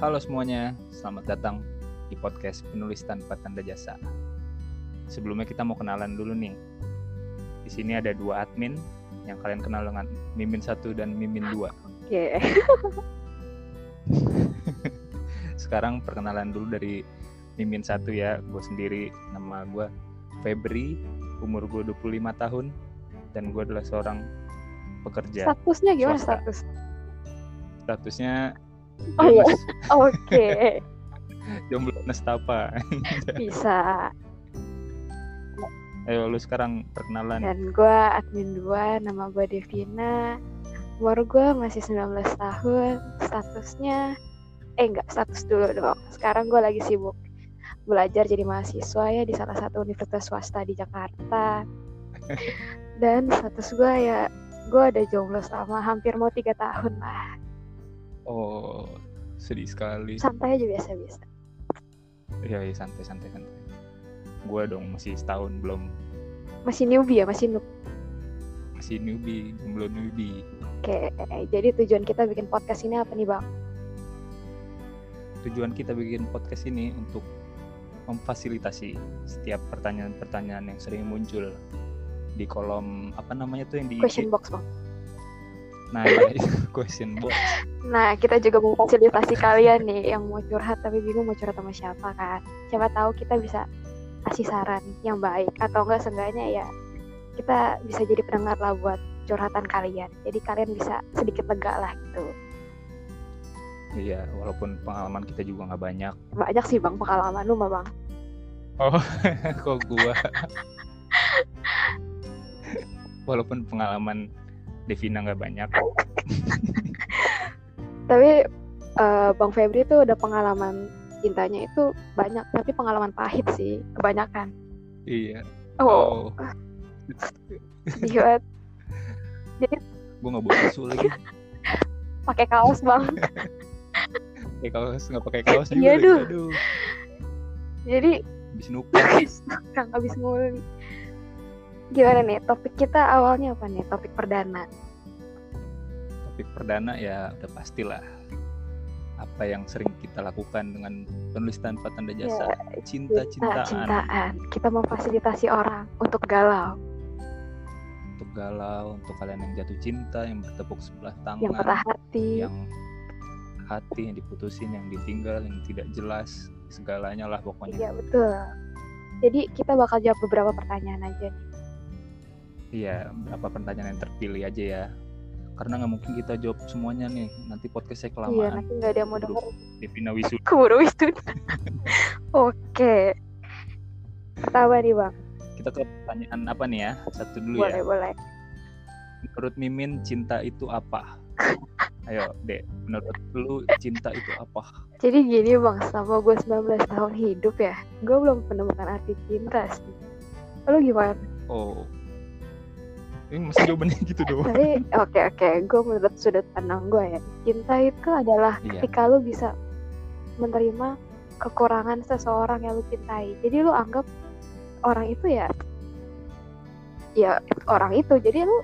Halo semuanya, selamat datang di podcast penulis tanpa tanda jasa. Sebelumnya kita mau kenalan dulu nih. Di sini ada dua admin yang kalian kenal dengan Mimin satu dan Mimin dua. Oke. Sekarang perkenalan dulu dari Mimin satu ya, gue sendiri, nama gue Febri, umur gue 25 tahun, dan gue adalah seorang pekerja. Statusnya gimana Swasta. status? Statusnya Oh iya. Oke, jomblo nestapa. bisa. Ayo lu sekarang perkenalan. Dan gue admin 2, nama gue Devina. Umur gue masih 19 tahun. Statusnya, eh enggak, status dulu dong. Sekarang gue lagi sibuk belajar jadi mahasiswa ya di salah satu universitas swasta di Jakarta. Dan status gue ya, gue ada jomblo selama hampir mau tiga tahun lah. Oh, sedih sekali. Santai aja biasa-biasa. Iya, iya santai santai santai. Gua dong masih setahun belum Masih newbie ya, masih noob. masih newbie, jomblo newbie. Oke, jadi tujuan kita bikin podcast ini apa nih bang? Tujuan kita bikin podcast ini untuk memfasilitasi setiap pertanyaan-pertanyaan yang sering muncul di kolom apa namanya tuh yang di? Question box bang. Nah, question box. Nah, kita juga memfasilitasi kalian nih yang mau curhat tapi bingung mau curhat sama siapa kan. Siapa tahu kita bisa kasih saran yang baik atau enggak seenggaknya ya kita bisa jadi pendengar lah buat curhatan kalian. Jadi kalian bisa sedikit lega lah gitu. Iya, walaupun pengalaman kita juga nggak banyak. Banyak sih bang pengalaman lu mah bang. Oh, kok gua? walaupun pengalaman Devina nggak banyak. Tapi eh, bang Febri tuh udah pengalaman cintanya itu banyak tapi pengalaman pahit sih kebanyakan. Iya. Oh, Oh, sedih banget. gua nggak bawa tisu lagi. Pakai kaos bang. Pakai kaos nggak pakai kaos juga. Iya, duh. Aduh, Jadi habis nuker. Kang abis nguli. Gimana nih topik kita awalnya apa nih topik perdana? Topik perdana ya udah pastilah apa yang sering kita lakukan dengan penulis tanpa tanda jasa Nah, cinta-cintaan cintaan. Kita memfasilitasi orang untuk galau, untuk galau untuk kalian yang jatuh cinta yang bertepuk sebelah tangan yang patah hati. yang hati yang diputusin yang ditinggal yang tidak jelas segalanya lah pokoknya Iya betul. Jadi kita bakal jawab beberapa pertanyaan aja nih. iya berapa pertanyaan yang terpilih aja ya karena nggak mungkin kita jawab semuanya nih nanti podcastnya Iya kelamaan nanti nggak ada yang mau denger. Devina Wisuda Keburu wisuda. Oke. Pertama nih bang. kita ke pertanyaan apa nih ya satu dulu Boleh ya boleh. menurut Mimin cinta itu apa ayo dek menurut lu cinta itu apa Jadi gini bang, selama gue 19 tahun hidup ya, gue belum menemukan arti cinta sih. Lalu gimana? oh ini masih jawabannya gitu doang Tapi oke oke, gue menurut sudut pandang gue ya, cinta itu adalah Iya. ketika lu bisa menerima kekurangan seseorang yang lu cintai. Jadi lu anggap orang itu ya, ya orang itu. Jadi lu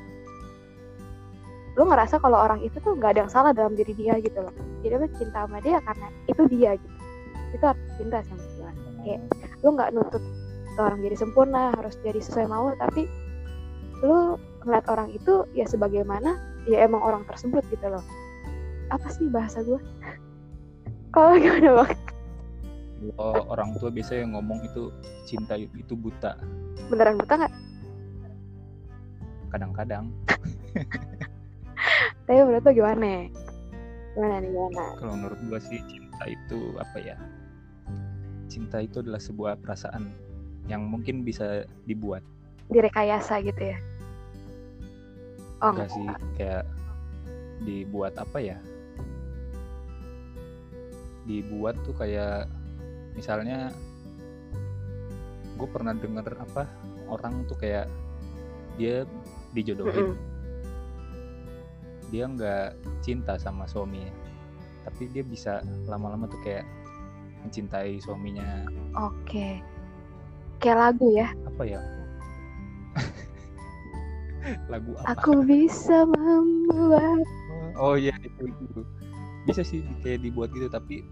lu ngerasa kalau orang itu tuh nggak ada yang salah dalam diri dia gitu loh. Jadi lu cinta sama dia karena itu dia gitu. Itu arti cinta sama gue. Kayak lu nggak nuntut orang jadi sempurna harus jadi sesuai mau tapi lu ngeliat orang itu ya sebagaimana ya emang orang tersebut gitu loh. Apa sih bahasa gue kalau gimana bang Kalau orang tua biasanya ngomong itu cinta itu buta. Beneran buta nggak? Kadang-kadang. Tapi menurut lo gimana? Gimana nih gimana? Kalau menurut gua sih cinta itu apa ya? Cinta itu adalah sebuah perasaan yang mungkin bisa dibuat. Direkayasa gitu ya oh enggak sih kayak dibuat apa ya? Dibuat tuh kayak misalnya gue pernah denger apa orang tuh kayak dia dijodohin. Mm-mm. dia nggak cinta sama suaminya tapi dia bisa lama-lama tuh kayak mencintai suaminya. Oke. Kayak lagu ya? Apa ya lagu apa? Aku bisa membuat oh iya itu, itu. Bisa sih kayak dibuat gitu tapi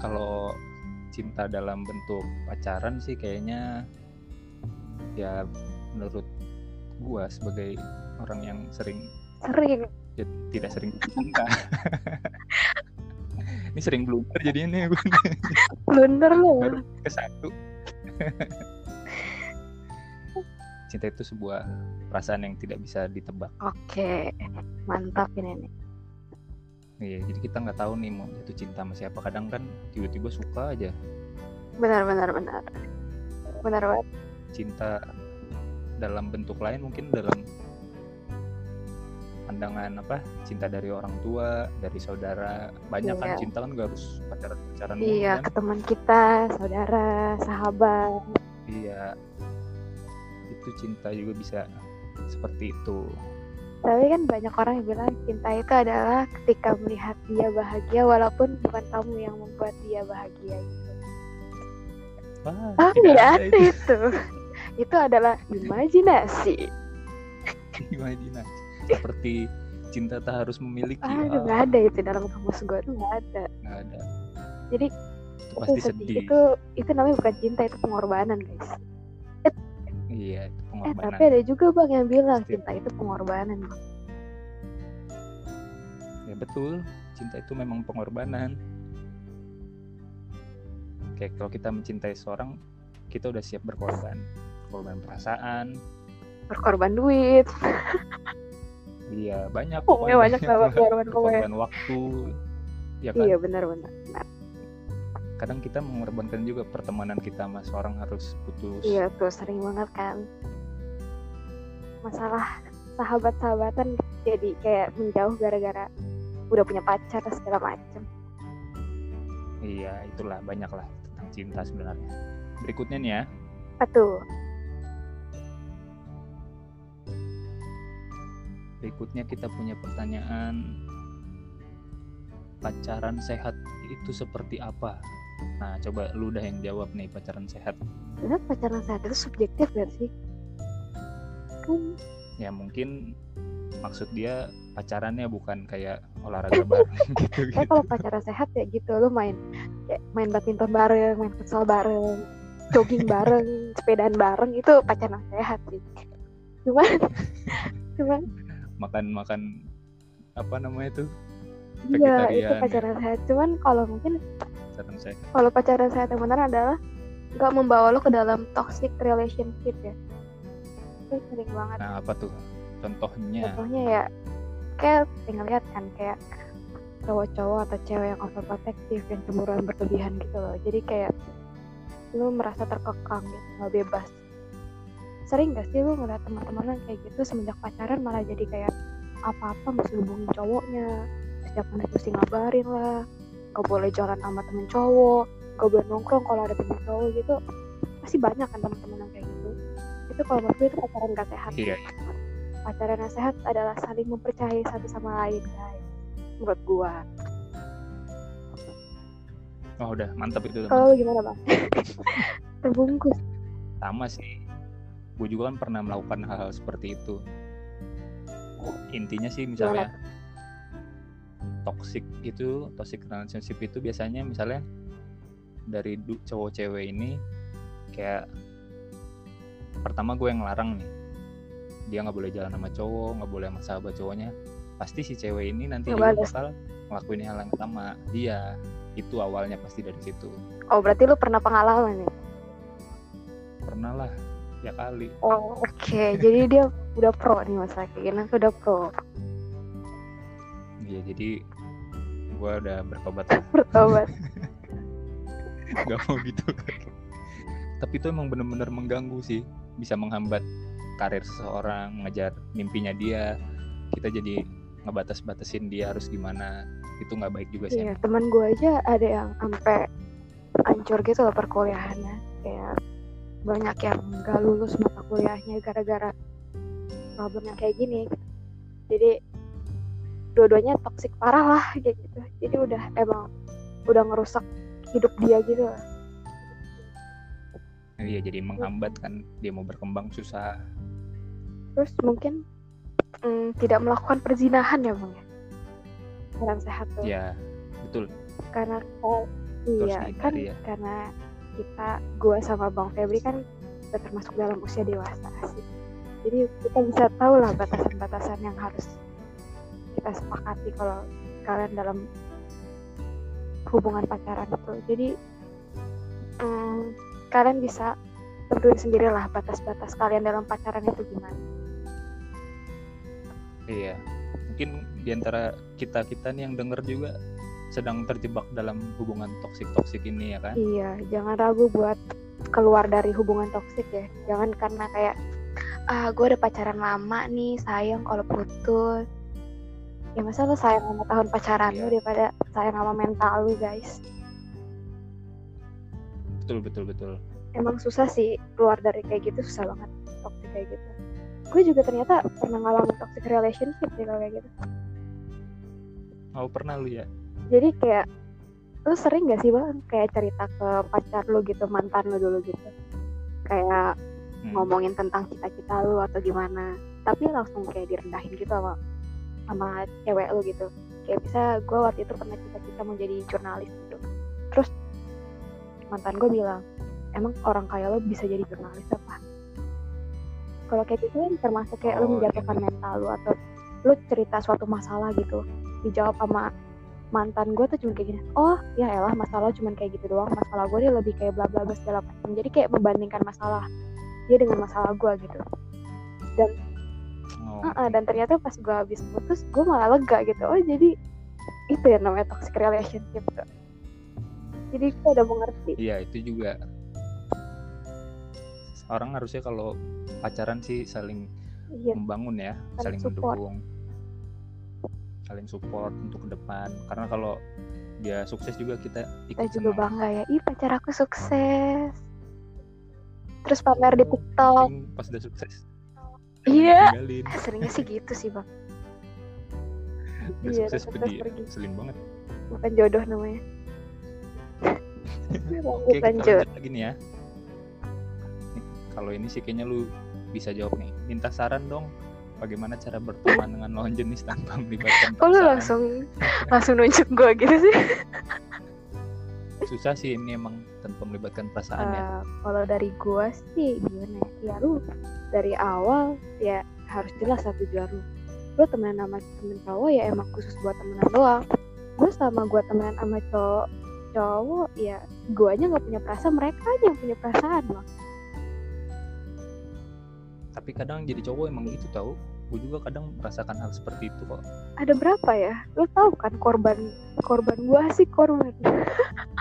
kalau cinta dalam bentuk pacaran sih kayaknya ya menurut gua sebagai orang yang sering sering. Ya, tidak sering cinta ini sering blunder jadi ini gue blunder lu. Ke satu cinta itu sebuah perasaan yang tidak bisa ditebak. Oke mantap ini nih. Iya jadi kita nggak tahu nih mau jatuh cinta sama siapa. Kadang kan tiba-tiba suka aja. Benar benar benar. Benar banget. Cinta dalam bentuk lain mungkin dalam pandangan apa? Cinta dari orang tua dari saudara. Banyak kan Iya. cinta kan gak harus pacaran pacaran iya kan? ke teman kita saudara sahabat. Iya itu cinta juga bisa seperti itu. Tapi kan banyak orang yang bilang cinta itu adalah ketika melihat dia bahagia walaupun bukan kamu yang membuat dia bahagia gitu Wah, ah tidak tidak ada ada itu. Itu adalah imajinasi. Imajinasi. Seperti cinta tak harus memiliki. Ah ah, nggak ada itu dalam kamus gue tuh nggak ada. Nggak ada. Jadi itu itu pasti sedih. sedih. Itu itu namanya bukan cinta itu pengorbanan guys iya itu eh pengorbanan. tapi ada juga bang yang bilang Pasti. cinta itu pengorbanan Bang. ya betul. Cinta itu memang pengorbanan. Kayak kalau kita mencintai seorang kita udah siap berkorban. Berkorban perasaan. Berkorban duit. Iya banyak pokoknya banyak berkorban pokoknya berkorban waktu. Ya kan? Iya benar benar benar kadang kita mengorbankan juga pertemanan kita sama seorang harus putus. Iya tuh sering banget kan. Masalah sahabat-sahabatan jadi kayak menjauh gara-gara udah punya pacar segala macem. Iya itulah banyak lah tentang cinta sebenarnya. Berikutnya nih ya. Tuh berikutnya kita punya pertanyaan pacaran sehat itu seperti apa nah coba lu dah yang jawab nih pacaran sehat. Sebenarnya pacaran sehat itu subjektif gak sih? Kan ya mungkin maksud dia pacarannya bukan kayak olahraga bareng gitu gitu. Kalau pacaran sehat ya gitu lu main kayak main badminton bareng main futsal bareng jogging bareng sepedaan bareng itu pacaran sehat sih. Cuman cuman makan makan apa namanya tuh iya itu ya. pacaran sehat. Cuman kalau mungkin pacaran sehat kalau pacaran sehat yang benar adalah nggak membawa lo ke dalam toxic relationship ya. Itu sering banget. Nah apa tuh contohnya? Contohnya ya kayak tinggal lihat kan kayak cowok-cowok atau cewek yang overprotective yang cemburuan berlebihan gitu loh. Jadi kayak lu merasa terkekang gitu nggak bebas. Sering gak sih lu ngeliat teman-teman yang kayak gitu semenjak pacaran malah jadi kayak apa-apa mesti hubungin cowoknya. Setiap menit mesti ngabarin lah nggak boleh jalan sama temen cowok nggak boleh nongkrong kalau ada temen cowok gitu. Pasti banyak kan teman-teman yang kayak gitu. Itu kalau menurut gue itu pacaran gak sehat. Iya pacaran yang sehat adalah saling mempercayai satu sama lain guys. Menurut gua. Oh udah. Mantap itu kalau gimana bang? Terbungkus. Sama sih. Gue juga kan pernah melakukan hal-hal seperti itu. Intinya sih misalnya toxic itu toxic relationship itu biasanya misalnya dari cowok cewek ini kayak pertama gue yang ngelarang nih. Dia nggak boleh jalan sama cowok nggak boleh sama sahabat cowoknya. Pasti si cewek ini nanti juga Ngebales. bakal ngelakuin hal yang sama. Dia itu awalnya pasti dari situ. Oh berarti lu pernah pengalaman nih? Pernah lah ya kali. Oh oke. Jadi dia udah pro nih kayak gini udah pro. Iya jadi gue udah bertobat. Bertobat. Gak mau gitu. Tapi itu emang bener-bener mengganggu sih bisa menghambat karir seseorang mengejar mimpinya dia. Kita jadi ngebatas-batasin dia harus gimana. Itu nggak baik juga sih. Iya teman gua aja ada yang sampai hancur gitu loh perkuliahannya. Kayak banyak yang gak lulus mata kuliahnya gara-gara problem yang kayak gini. Jadi dua-duanya toksik parah lah kayak gitu. Jadi udah emang udah ngerusak hidup dia gitu lah. iya jadi menghambat kan dia mau berkembang susah. Terus mungkin mm, tidak melakukan perzinahan ya bang ya? Kurang sehat tuh. Ya betul. Karena harus iya kan ya karena kita gua sama bang Febri kan udah termasuk dalam usia dewasa sih. Jadi kita bisa tahu lah batasan-batasan yang harus kita sepakati kalau kalian dalam hubungan pacaran itu jadi mm, kalian bisa tentuin sendiri lah batas-batas kalian dalam pacaran itu gimana. Iya. Mungkin di antara kita kita nih yang denger juga sedang terjebak dalam hubungan toksik toksik ini ya kan? Iya jangan ragu buat keluar dari hubungan toksik ya. Jangan karena kayak ah gue udah pacaran lama nih sayang kalau putus ya masa lo sayang sama tahun pacaran Iya. lu daripada sayang sama mental lu guys? Betul betul betul. Emang susah sih keluar dari kayak gitu susah banget toxic kayak gitu. Gue juga ternyata pernah ngalamin toxic relationship sih kalau kayak gitu. Oh pernah lu ya? Jadi kayak lu sering gak sih bang kayak cerita ke pacar lu gitu mantan lu dulu gitu? Kayak Hmm. ngomongin tentang cita-cita lu atau gimana tapi langsung kayak direndahin gitu sama sama cewek lu gitu. Kayak bisa gue waktu itu pernah cita-cita mau jadi jurnalis gitu. Terus mantan gue bilang emang orang kaya lo bisa jadi jurnalis apa? Kalau kayak gitu kan termasuk kayak Oh, menjatuhkan mental lu atau lu cerita suatu masalah gitu dijawab sama mantan gue tuh cuma kayak gini oh ya elah masalah cuma kayak gitu doang. Masalah gue dia lebih kayak bla bla bla segala macam. Jadi kayak membandingkan masalah dia dengan masalah gue gitu oh, Heeh, dan ternyata pas gue habis putus gue malah lega gitu. Oh jadi itu ya namanya toxic relationship tuh jadi gue udah mengerti. Iya itu juga. Orang harusnya kalau pacaran sih saling iya. membangun ya Saling saling support. mendukung. Saling support untuk ke depan. Karena kalau dia sukses juga kita kita ikut juga senang. bangga ya. Ih pacar aku sukses. Terus pamer di tiktok. pas udah sukses Iya. seringnya sih gitu sih bang. Iya, sukses pergi selin banget. Bukan jodoh namanya. Oke kita lanjut lanjut lagi nih ya. Kalau ini sih kayaknya lu bisa jawab nih. Minta saran dong bagaimana cara berteman dengan lawan jenis tanpa melibatkan kok lu langsung langsung nunjuk gue gitu sih susah sih ini emang tanpa melibatkan perasaan ya. Eh, kalau dari gua sih gimana ya? Ya lu dari awal ya harus jelas lah tujuan lu lu temenan sama temen cowok ya emang khusus buat temenan doang. Gue sama gua temenan sama cowok cowok ya guanya nggak punya perasaan mereka aja yang punya perasaan bang. Tapi kadang jadi cowok emang gitu tau. Gue juga kadang merasakan hal seperti itu kok. Ada berapa ya? Lu tahu kan korban korban gua sih korban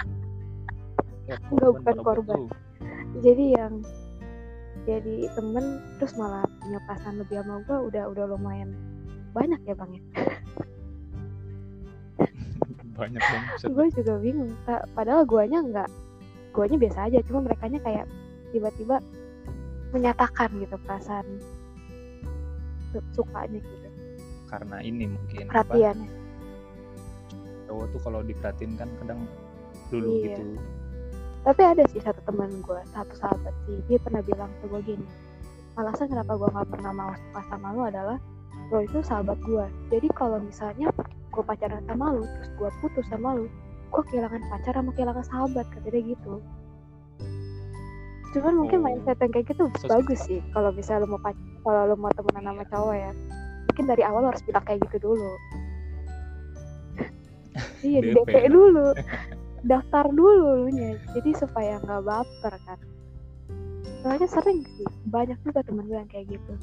Enggak, bukan berapa korban. tuh? jadi yang jadi temen terus malah punya perasaan lebih sama gua udah udah lumayan banyak ya bang ya banyak buset. gue juga bingung padahal guanya nggak guanya biasa aja cuma mereka kayak tiba-tiba menyatakan gitu perasaan su- sukanya gitu karena ini mungkin perhatian cowok tuh kalau diperhatiin kan kadang dulu Iya. gitu tapi ada sih satu teman gue satu sahabat sih dia pernah bilang ke gue gini alasan kenapa gue nggak pernah mau suka sama lu adalah lo itu sahabat gue jadi kalau misalnya gue pacaran sama lu terus gue putus sama lu gue kehilangan pacar sama kehilangan sahabat kata dia gitu. Cuman mungkin Oh. mindset yang kayak gitu Sos- bagus sih kalau bisa lu mau kalau lu mau temenan sama cowok ya. Mungkin dari awal lu harus bilang kayak gitu dulu. Iya di DP dulu daftar dulu lu nya jadi supaya nggak baper kan. Soalnya sering sih banyak juga temen gue yang kayak gitu.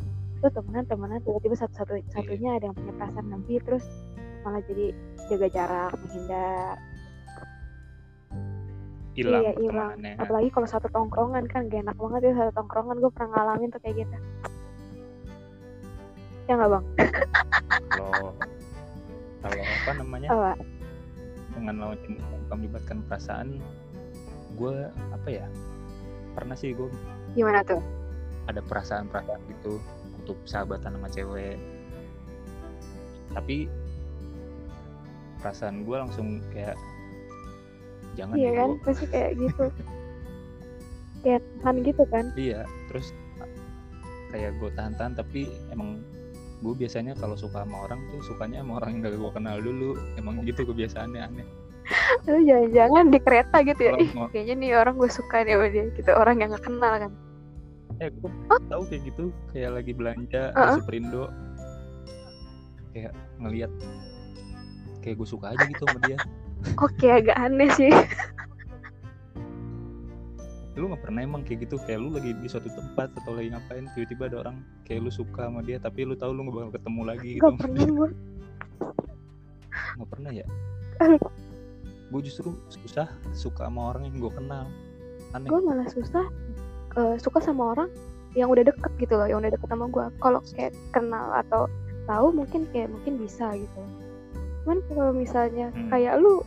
Lu temenan temenan tiba-tiba satu satu satunya ada yang punya perasaan lebih terus malah jadi jaga jarak menghindar. Hilang iya hilang. apalagi kalau satu tongkrongan kan gak enak banget ya satu tongkrongan. Gue pernah ngalamin tuh kayak gitu. Ya nggak bang? Kalau kalau apa namanya? Apa dengan lawan jenis tanpa melibatkan perasaan gue apa ya pernah sih gue gimana tuh? ada perasaan-perasaan gitu untuk sahabatan sama cewek. Tapi perasaan gue langsung kayak jangan iya kan? gua- pasti kayak gitu. Kayak tahan gitu kan? Iya terus kayak gue tahan-tahan tapi emang gue biasanya kalau suka sama orang tuh sukanya sama orang yang gak gue kenal dulu. Emang gitu kebiasaannya aneh. Lu jangan-jangan di kereta gitu ya? Ih kayaknya nih orang gue suka nih sama dia gitu. Orang yang gak kenal kan? Eh gue tahu kayak gitu. Kayak lagi belanja di Uh-uh. Superindo kayak ngelihat kayak gue suka aja gitu sama dia. Oke agak aneh sih lu nggak pernah emang kayak gitu. Kayak lu lagi di suatu tempat atau lagi ngapain tiba-tiba ada orang kayak lu suka sama dia tapi lu tahu lu nggak bakal ketemu lagi gitu. gak pernah gue nggak pernah ya? Gue justru susah suka sama orang yang gue kenal. Aneh. Gue malah susah eh, suka sama orang yang udah deket gitu loh yang udah deket sama gue kalau kayak kenal atau tahu mungkin kayak mungkin bisa gitu. Cuman kalau misalnya Hmm. kayak lu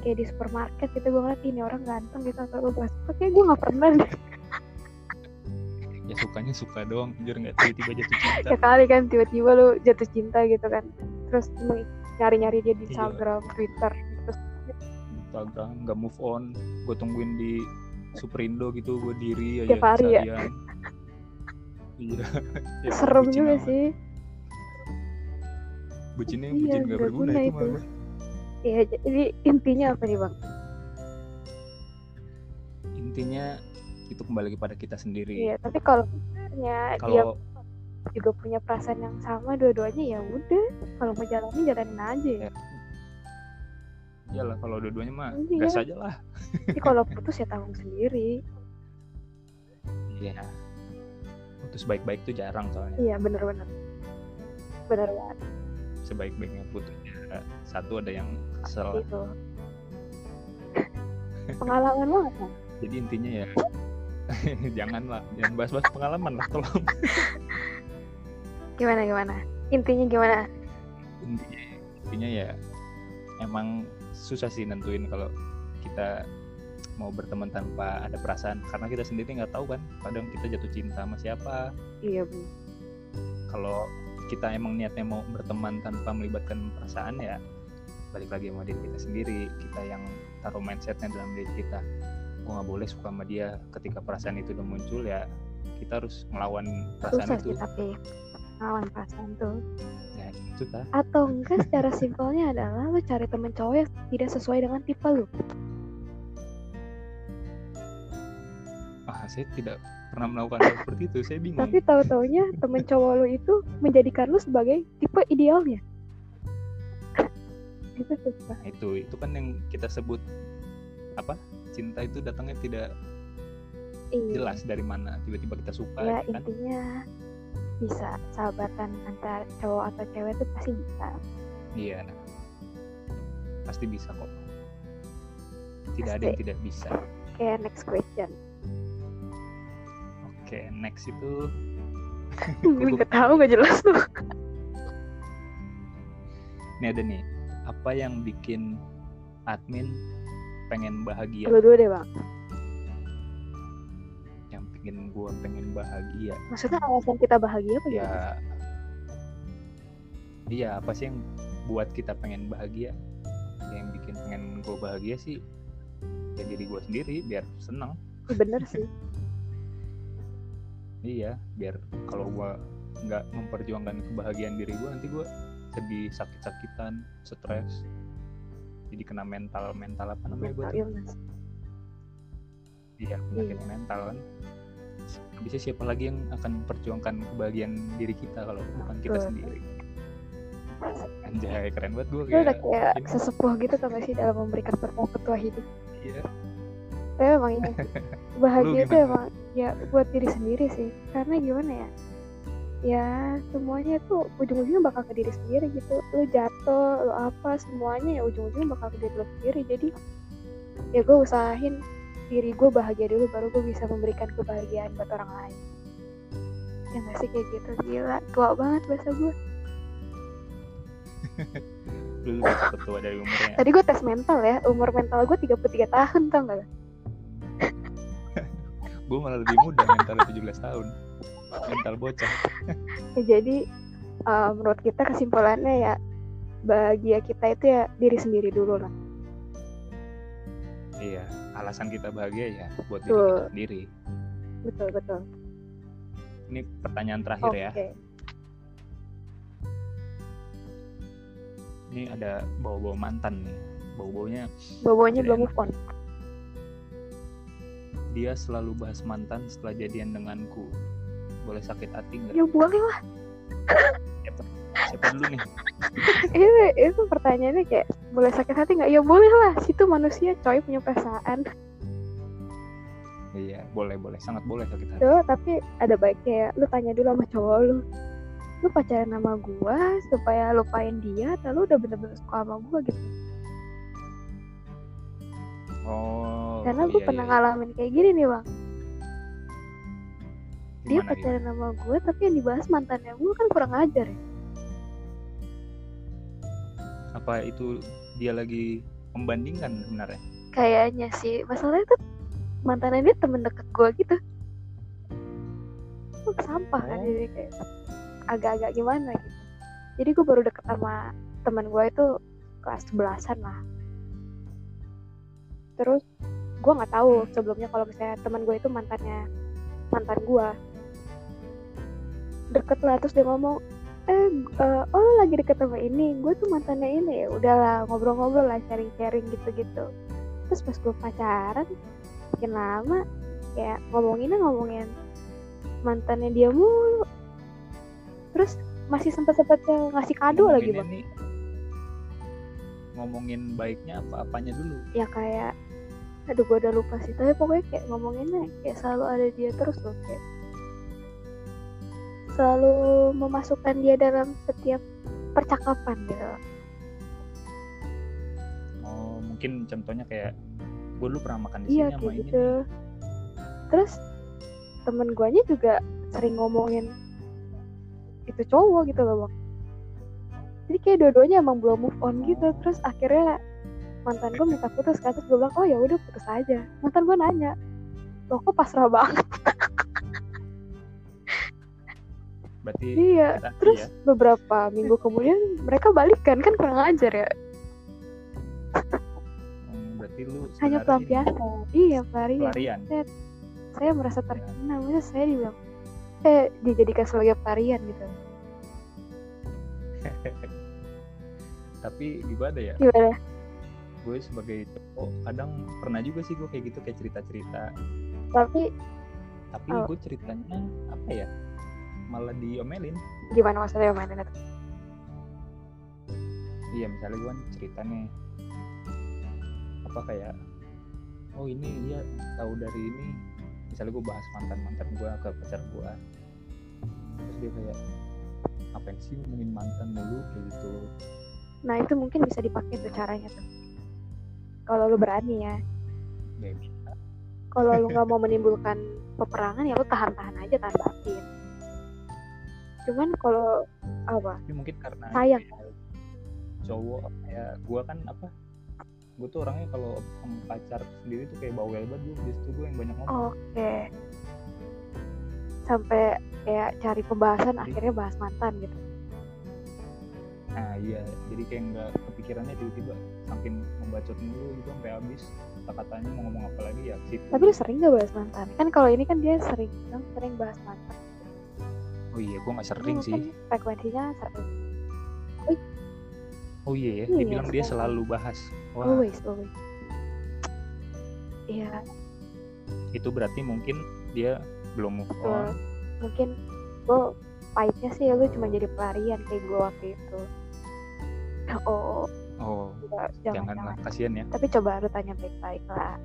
kayak di supermarket gitu gue ngeliat ini orang ganteng gitu. Atau gue gak suka kayak gue nggak pernah deh. Ya sukanya suka doang jujur nggak tiba-tiba jatuh cinta. Ya kali kan tiba-tiba lu jatuh cinta gitu kan. Terus nyari-nyari dia di Iya. Instagram Twitter terus Instagram nggak move on. Gue tungguin di Superindo gitu gue diri aja Tiap hari ya? iya. Ya, serem juga amat. sih. Bucinnya Iya, bucin gak nggak berguna guna itu itu. malah Iya, jadi intinya apa nih bang? intinya itu kembali kepada kita sendiri Iya, tapi kalau misalnya dia juga punya perasaan yang sama dua-duanya ya udah kalau mau jalanin jalanin aja ya. Ya. iyalah kalau dua-duanya mah Iya. gas aja lah Tapi kalau putus ya tanggung sendiri. iya putus baik-baik tuh jarang soalnya Iya bener-bener. Bener banget sebaik-baiknya putus ya, satu ada yang kesel itu. Pengalaman banget kan? jadi intinya ya janganlah jangan bahas-bahas pengalaman lah tolong Gimana gimana? Intinya gimana? intinya, intinya ya emang susah sih nentuin kalau kita mau berteman tanpa ada perasaan karena kita sendiri nggak tahu kan kadang kita jatuh cinta sama siapa Iya bu. kalau kita emang niatnya mau berteman tanpa melibatkan perasaan ya balik lagi sama diri kita sendiri kita yang taruh mindsetnya dalam diri kita gue nggak boleh suka sama dia ketika perasaan itu udah muncul ya kita harus melawan perasaan Susah itu sih tapi ngelawan perasaan tuh. ya itu Atau enggak secara simpelnya adalah lu cari temen cowok yang tidak sesuai dengan tipe lu. ah saya tidak pernah melakukan hal seperti itu saya bingung Tapi tahu-taunya temen cowok lu itu menjadikan lu sebagai tipe idealnya. itu susah. Nah, itu itu kan yang kita sebut apa cinta itu datangnya tidak Iya. jelas dari mana tiba-tiba kita suka ya kan intinya bisa sahabatan antara cowok atau cewek itu pasti bisa iya pasti bisa kok tidak ada yang Pasti. tidak bisa kayak next question oke next itu. Gue nggak tahu nggak jelas tuh. Ini ada nih apa yang bikin admin pengen bahagia? Lu dulu deh bang. Yang bikin gua pengen bahagia. Maksudnya alasan kita bahagia apa ya. Iya apa sih yang buat kita pengen bahagia? Yang bikin pengen gue bahagia sih ya diri gue sendiri biar senang bener sih iya biar kalau gue nggak memperjuangkan kebahagiaan diri gue nanti gue sedih sakit-sakitan stres. Jadi kena mental mental apa namanya gue mental illness. Iya penyakit Iya. mental kan. Bisa siapa lagi yang akan memperjuangkan kebahagiaan diri kita kalau bukan kita Betul. sendiri? Anjay keren banget gue lu udah kayak ini. sesepuh gitu tau gak sih dalam memberikan petua-petua hidup? Iya. Tapi emang iya bahagia itu emang ya buat diri sendiri sih. Karena gimana ya? Ya semuanya itu ujung-ujungnya bakal ke diri sendiri gitu. Lu jatuh lu apa semuanya ya ujung-ujungnya bakal ke diri lu sendiri. Jadi ya gue usahain diri gue bahagia dulu baru gue bisa memberikan kebahagiaan buat orang lain. Ya gak sih kayak gitu? Gila tua banget bahasa gue lu lebih cepet tua dari umurnya. Tadi gue tes mental ya umur mental gue 33 tahun tau gak gue malah lebih muda mentalnya 17 tahun mental bocah Ya, jadi uh, menurut kita kesimpulannya ya bahagia kita itu ya diri sendiri dulu lah. iya alasan kita bahagia ya buat diri Betul. kita sendiri Betul betul. ini pertanyaan terakhir Oke. ya ini ada bawa-bawa mantan nih bau-baunya bau-baunya belum move on dia selalu bahas mantan setelah jadian denganku. Boleh sakit hati nggak? Ya boleh lah. Siapa dulu nih? Itu itu pertanyaannya kayak boleh sakit hati nggak? Ya boleh lah. Situ manusia coy punya perasaan. Iya boleh boleh. Sangat boleh sakit hati. Tuh tapi ada baiknya ya lu tanya dulu sama cowok lu. Lu pacaran sama gua supaya lupain dia atau lu udah bener-bener suka sama gua gitu? Oh karena gue iya, pernah iya. ngalamin kayak gini nih bang. Dia Gimana, pacaran sama gue tapi yang dibahas mantannya gue kan kurang ajar ya. Apa itu dia lagi membandingkan sebenarnya? Kayaknya sih. Masalahnya tuh mantannya dia temen deket gue gitu. Gue sampah kan Oh. jadi kayak agak-agak gimana gitu. Jadi gue baru deket sama teman gue itu kelas 11an lah. Terus gue nggak tahu sebelumnya kalau misalnya teman gue itu mantannya mantan gue deket lah terus dia ngomong eh eh, oh lagi deket sama ini gue tuh mantannya ini. Ya udahlah ngobrol-ngobrol lah sharing-sharing gitu-gitu. Terus pas gue pacaran makin lama kayak ngomonginnya ngomongin mantannya dia mulu. Terus masih sempet sempetnya ngasih kado lagi bang. ngomongin baiknya apa apanya dulu? Ya kayak aduh gue udah lupa sih. Tapi pokoknya kayak ngomonginnya kayak selalu ada dia terus loh kayak selalu memasukkan dia dalam setiap percakapan gitu oh mungkin contohnya kayak gue dulu pernah makan di sini iya sama kayak ini gitu. Nih. terus temen guanya juga sering ngomongin itu cowok gitu loh bang. Jadi kayak dua-duanya emang belum move on gitu. Oh. terus akhirnya mantan gue minta putus kan terus gue bilang oh ya udah putus aja. Mantan gue nanya lo kok pasrah banget? Berarti iya hati terus ya beberapa minggu kemudian mereka balikan kan kurang ajar ya? Hmm, berarti lu hanya pelampiasan. Iya pelarian. Pelarian. Saya merasa terhina maksudnya saya dibilang eh dijadikan sebagai pelarian gitu. Tapi gimana ya? Gimana gue sebagai cowok kadang pernah juga sih gue kayak gitu kayak cerita cerita tapi tapi Oh. gue ceritanya apa ya malah diomelin. Gimana maksudnya mainan itu iya misalnya gue cerita nih. Apa kayak oh ini dia tahu dari ini. Misalnya gue bahas mantan mantan gue ke pacar gue terus dia kayak ngapain sih ngomongin mantan mulu? Kayak gitu. Nah itu mungkin bisa dipakai tuh caranya tuh kalau lu berani ya. Kalau lu nggak mau menimbulkan peperangan ya lu tahan-tahan aja tahan batin. Cuman kalau apa? Tapi mungkin karena Sayang. cowok kayak gue kan apa gue tuh orangnya kalau pacar sendiri tuh kayak bawel banget gue justru gue yang banyak ngomong. Oke. Sampai kayak cari pembahasan Jadi- akhirnya bahas mantan gitu. Nah iya. Jadi kayak nggak kepikirannya tiba-tiba saking membacot mulu gitu sampai habis. Kata-katanya mau ngomong apa lagi ya situ. Tapi lu sering gak bahas mantan? Kan kalau ini kan dia sering kan sering bahas mantan. Oh iya gue nggak Ini sering sih. mungkin frekuensinya sering. Oh iya ya dia Iya, bilang dia selalu bahas. Wah. Always always. Iya. Itu berarti mungkin dia belum move betul. on. Mungkin gue pahitnya sih lu cuma jadi pelarian kayak gue waktu itu. Oh oh enggak jangan jangan lah kasihan ya. Tapi coba lu tanya baik-baik lah.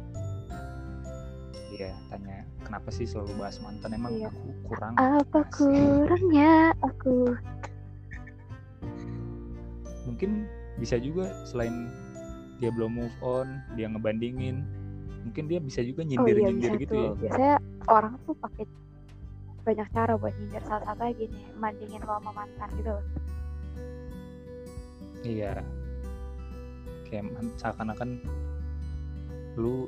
Iya tanya kenapa sih selalu bahas mantan? Emang Iya. aku kurang. Apa kurangnya? Aku mungkin bisa juga selain dia belum move on dia ngebandingin mungkin dia bisa juga oh nyindir iya gitu tuh. ya. Biasanya orang tuh pakai banyak cara buat nyindir. Salah satunya gini bandingin lo sama mantan gitu iya kayak seakan-akan lu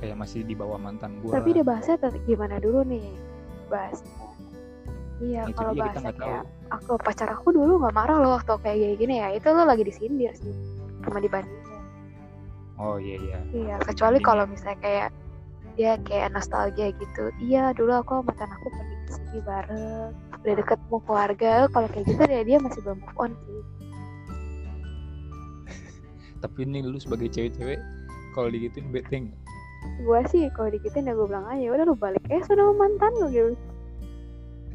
kayak masih di bawah mantan gua. Tapi dia bahasnya gimana dulu nih? Bahas iya Itu kalau bahasnya nggak tahu. Kayak aku pacar aku dulu nggak marah loh waktu kayak gini gini ya. Itu lo lagi disindir sih cuma dibandingin. Oh iya iya. Iya kecuali kalau ya. misalnya kayak dia kayak nostalgia gitu iya dulu aku sama mantan aku pergi ke sini bareng udah deket mau keluarga. Kalau kayak gitu ya dia masih belum move on sih tapi ini lu sebagai cewek-cewek kalau digituin bete nggak gue sih kalau dikitin ya gue bilang aja udah lu balik eh sudah mantan lu gitu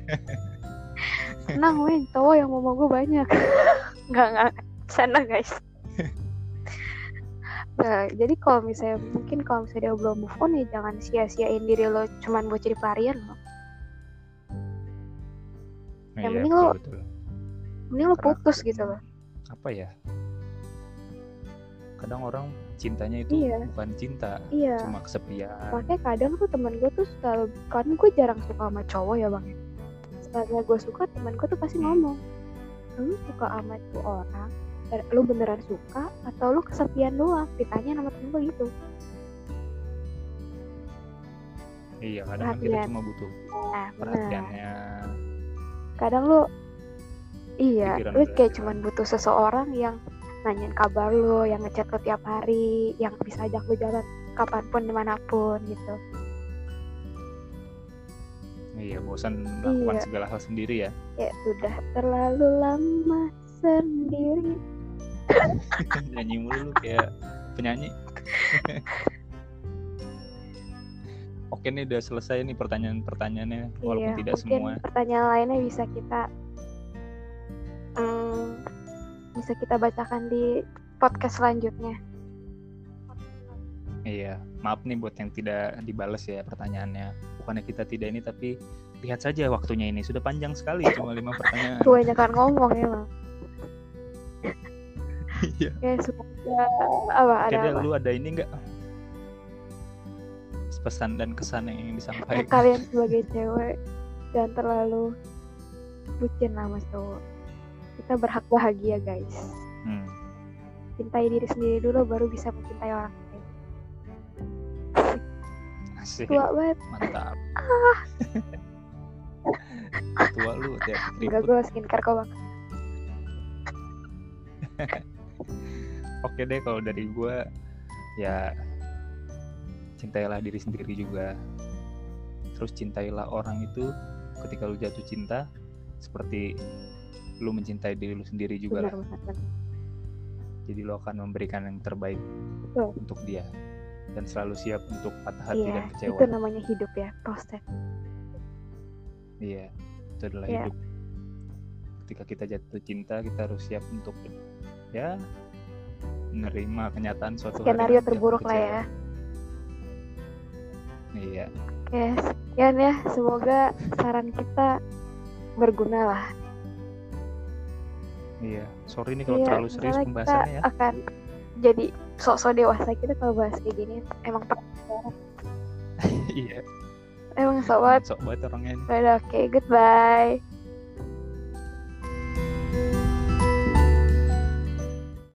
senang weh cowok yang mau gue banyak nggak nggak sana guys Nah, jadi kalau misalnya mungkin kalau misalnya dia belum move on ya jangan sia-siain diri lo cuman buat jadi pelarian lo. Nah, Yang iya, penting betul, lo- betul. Mending lo putus gitu loh. apa ya kadang orang cintanya itu Iya. bukan cinta Iya. cuma kesepian Makanya kadang tuh temen gue tuh selalu kan gue jarang suka sama cowok ya bang. Setelah gue suka temen gue tuh pasti ngomong, lu suka sama tuh orang, lu beneran suka atau lu kesepian doang? Ditanya sama temen gue gitu. iya kadang kan kita Perhatian. cuma butuh Nah, bener. perhatiannya kadang lu iya Pikiran lu kayak cuman butuh seseorang yang nanyain kabar lu yang ngechat lu tiap hari yang bisa ajak lu jalan kapan pun di mana pun gitu. Iya bosan melakukan Iya. segala hal sendiri ya. Kayak sudah terlalu lama sendiri. Nyanyi mulu lu kayak penyanyi. Oke nih udah selesai nih pertanyaan-pertanyaannya walaupun iya tidak mungkin semua. pertanyaan lainnya bisa kita hmm, bisa kita bacakan di podcast selanjutnya. Iya maaf nih buat yang tidak dibales ya pertanyaannya. Bukannya kita tidak ini tapi lihat saja waktunya ini. Sudah panjang sekali cuma lima pertanyaan. Kebanyakan ngomong emang. Iya. ya semoga apa ada apa? lu ada ini enggak? Pesan dan kesan yang ingin Ya, disampaikan. kalian sebagai cewek jangan terlalu bucin sama cowok kita berhak bahagia guys Hmm. cintai diri sendiri dulu baru bisa mencintai orang lain Asik. tua banget Mantap. Tua lu tiap enggak gue skincare kok bang Oke deh kalau dari gua ya cintailah diri sendiri juga. Terus cintailah orang itu ketika lu jatuh cinta seperti lu mencintai diri lu sendiri juga benar lah. benar Jadi lu akan memberikan yang terbaik Betul. untuk dia dan selalu siap untuk patah hati iya dan kecewa. itu namanya hidup ya proses Iya, itu adalah Iya. hidup. Ketika kita jatuh cinta, kita harus siap untuk ya menerima kenyataan suatu skenario terburuk lah ya. Iya, oke sekian ya semoga saran kita berguna lah iya. Sorry nih kalau Iya, terlalu serius pembahasannya ya. akan jadi sok-sok dewasa kita kalau bahas kayak gini emang iya. emang sok banget Sok banget orangnya. ini. Udah, oke goodbye